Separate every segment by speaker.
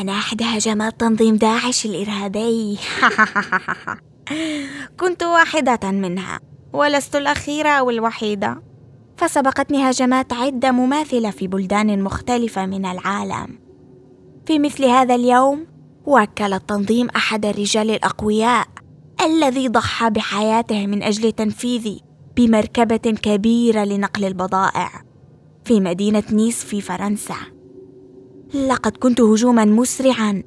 Speaker 1: أنا أحد هجمات تنظيم داعش الإرهابي. كنت واحدة منها ولست الأخيرة أو الوحيدة. فسبقتني هجمات عدة مماثلة في بلدان مختلفة من العالم. في مثل هذا اليوم وكل التنظيم أحد الرجال الأقوياء الذي ضحى بحياته من أجل تنفيذي بمركبة كبيرة لنقل البضائع في مدينة نيس في فرنسا. لقد كنت هجوما مسرعا.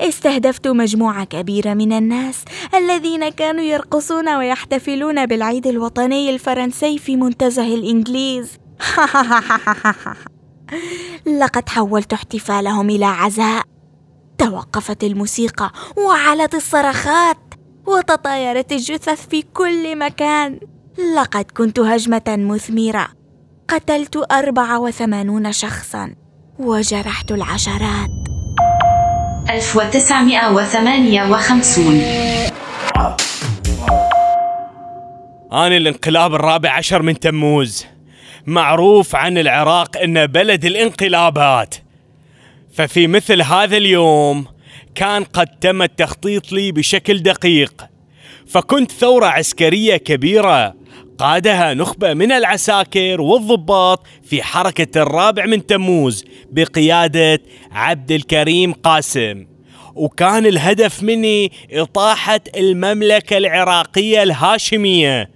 Speaker 1: استهدفت مجموعة كبيرة من الناس الذين كانوا يرقصون ويحتفلون بالعيد الوطني الفرنسي في منتزه الإنجليز. لقد حولت احتفالهم إلى عزاء. توقفت الموسيقى وعلت الصرخات وتطايرت الجثث في كل مكان. لقد كنت هجمة مثمرة. قتلت أربعة وثمانون شخصاً. وجرحت العشرات.
Speaker 2: 1958
Speaker 3: أنا الانقلاب الرابع عشر من تموز. معروف عن العراق أنه بلد الانقلابات. ففي مثل هذا اليوم كان قد تم التخطيط لي بشكل دقيق. فكنت ثورة عسكرية كبيرة قادها نخبة من العساكر والضباط في حركة الرابع من تموز بقيادة عبد الكريم قاسم. وكان الهدف مني إطاحة المملكة العراقية الهاشمية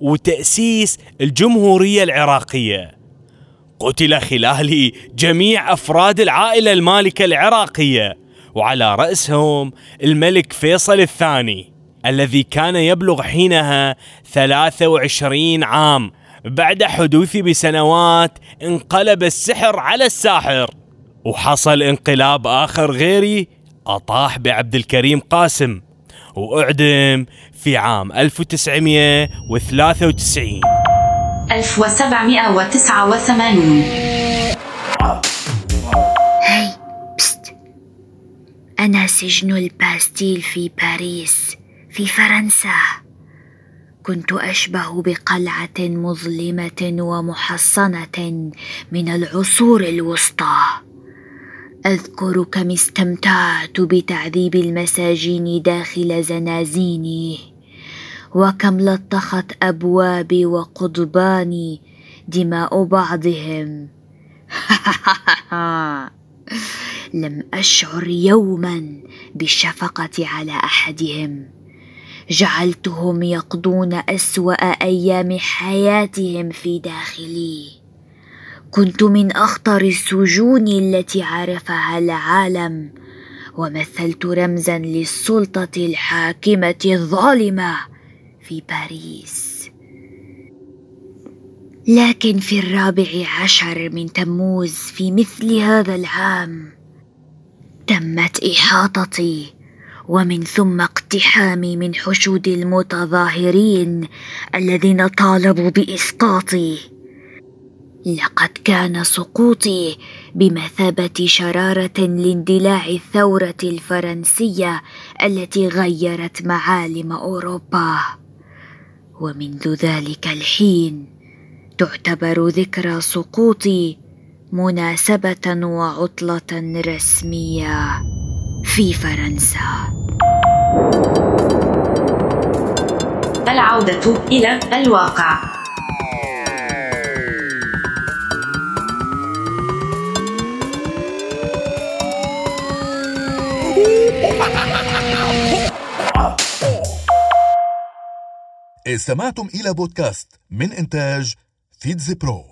Speaker 3: وتأسيس الجمهورية العراقية. قتل خلالي جميع أفراد العائلة المالكة العراقية وعلى رأسهم الملك فيصل الثاني. الذي كان يبلغ حينها 23 عام. بعد حدوثي بسنوات انقلب السحر على الساحر وحصل انقلاب آخر غيري أطاح بعبد الكريم قاسم وأعدم في عام 1993
Speaker 2: 1789
Speaker 1: هاي بست. أنا سجن الباستيل في باريس. في فرنسا. كنت أشبه بقلعة مظلمة ومحصنة من العصور الوسطى. اذكر كم استمتعت بتعذيب المساجين داخل زنازيني وكم لطخت أبوابي وقضباني دماء بعضهم. لم أشعر يوما بالشفقه على أحدهم. جعلتهم يقضون أسوأ أيام حياتهم في داخلي. كنت من أخطر السجون التي عرفها العالم ومثلت رمزا للسلطة الحاكمة الظالمة في باريس. لكن في الرابع عشر من تموز في مثل هذا العام تمت إحاطتي ومن ثم اقتحامي من حشود المتظاهرين الذين طالبوا بإسقاطي. لقد كان سقوطي بمثابة شرارة لاندلاع الثورة الفرنسية التي غيرت معالم أوروبا. ومنذ ذلك الحين تعتبر ذكرى سقوطي مناسبة وعطلة رسمية. في فرنسا.
Speaker 2: العودة إلى الواقع.
Speaker 4: استمعتم إلى بودكاست من إنتاج فيتز برو.